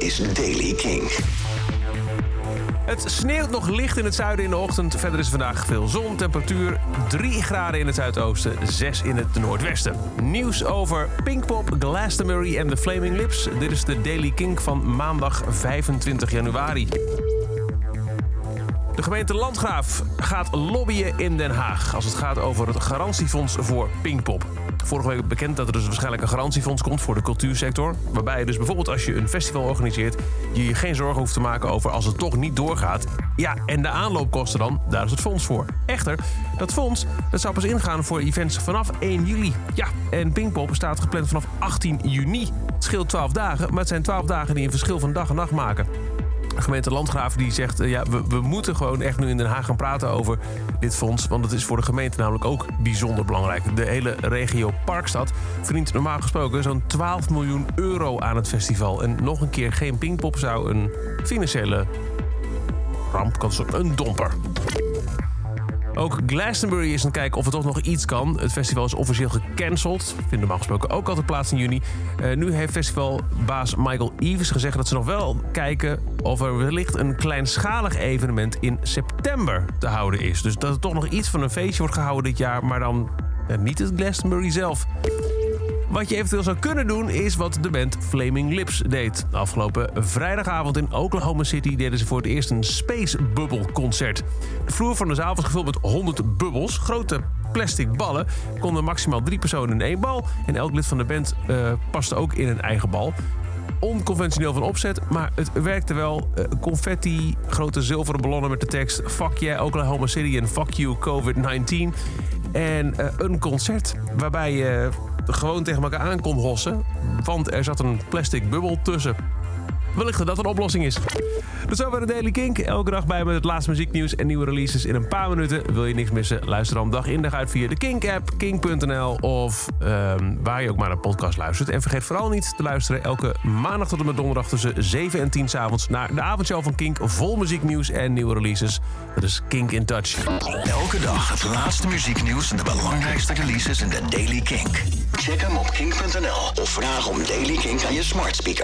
is Daily King. Het sneeuwt nog licht in het zuiden in de ochtend. Verder is vandaag veel zon. Temperatuur 3 graden in het zuidoosten, 6 in het noordwesten. Nieuws over Pinkpop, Glastonbury en The Flaming Lips. Dit is de Daily King van maandag 25 januari. De gemeente Landgraaf gaat lobbyen in Den Haag als het gaat over het garantiefonds voor Pinkpop. Vorige week bekend dat er dus waarschijnlijk een garantiefonds komt voor de cultuursector. Waarbij je dus bijvoorbeeld als je een festival organiseert, je je geen zorgen hoeft te maken over als het toch niet doorgaat. Ja, en de aanloopkosten dan, daar is het fonds voor. Echter, dat fonds dat zou pas ingaan voor events vanaf 1 juli. Ja, en Pinkpop staat gepland vanaf 18 juni. Het scheelt 12 dagen, maar het zijn 12 dagen die een verschil van dag en nacht maken. Gemeente Landgraaf die zegt, eh, ja, we, we moeten gewoon echt nu in Den Haag gaan praten over dit fonds. Want het is voor de gemeente namelijk ook bijzonder belangrijk. De hele regio Parkstad verdient normaal gesproken zo'n 12 miljoen euro aan het festival. En nog een keer geen Pinkpop zou een financiële ramp, kan een domper. Ook Glastonbury is aan het kijken of er toch nog iets kan. Het festival is officieel gecanceld. Vindt normaal gesproken ook altijd plaats in juni. Uh, nu heeft festivalbaas Michael Eves gezegd dat ze nog wel kijken of er wellicht een kleinschalig evenement in september te houden is. Dus dat er toch nog iets van een feestje wordt gehouden dit jaar, maar dan uh, niet het Glastonbury zelf. Wat je eventueel zou kunnen doen is wat de band Flaming Lips deed. Afgelopen vrijdagavond in Oklahoma City deden ze voor het eerst een Space Bubble concert. De vloer van de zaal was gevuld met 100 bubbels, grote plastic ballen. Konden maximaal drie personen in één bal. En elk lid van de band uh, paste ook in een eigen bal onconventioneel van opzet, maar het werkte wel. Uh, confetti, grote zilveren ballonnen met de tekst Fuck yeah Oklahoma City en Fuck you COVID-19. En uh, een concert waarbij je gewoon tegen elkaar aan kon hossen. Want er zat een plastic bubbel tussen. Wellicht dat dat een oplossing is. Is over de Daily Kink. Elke dag bij met het laatste muzieknieuws en nieuwe releases in een paar minuten. Wil je niks missen? Luister dan dag in dag uit via de Kink-app, kink.nl of um, waar je ook maar naar podcast luistert. En vergeet vooral niet te luisteren elke maandag tot en met donderdag tussen 7 en 10 s avonds naar de avondshow van Kink. Vol muzieknieuws en nieuwe releases. Dat is Kink in Touch. Elke dag het laatste muzieknieuws en de belangrijkste releases in de Daily Kink. Check hem op kink.nl of vraag om Daily Kink aan je smart speaker.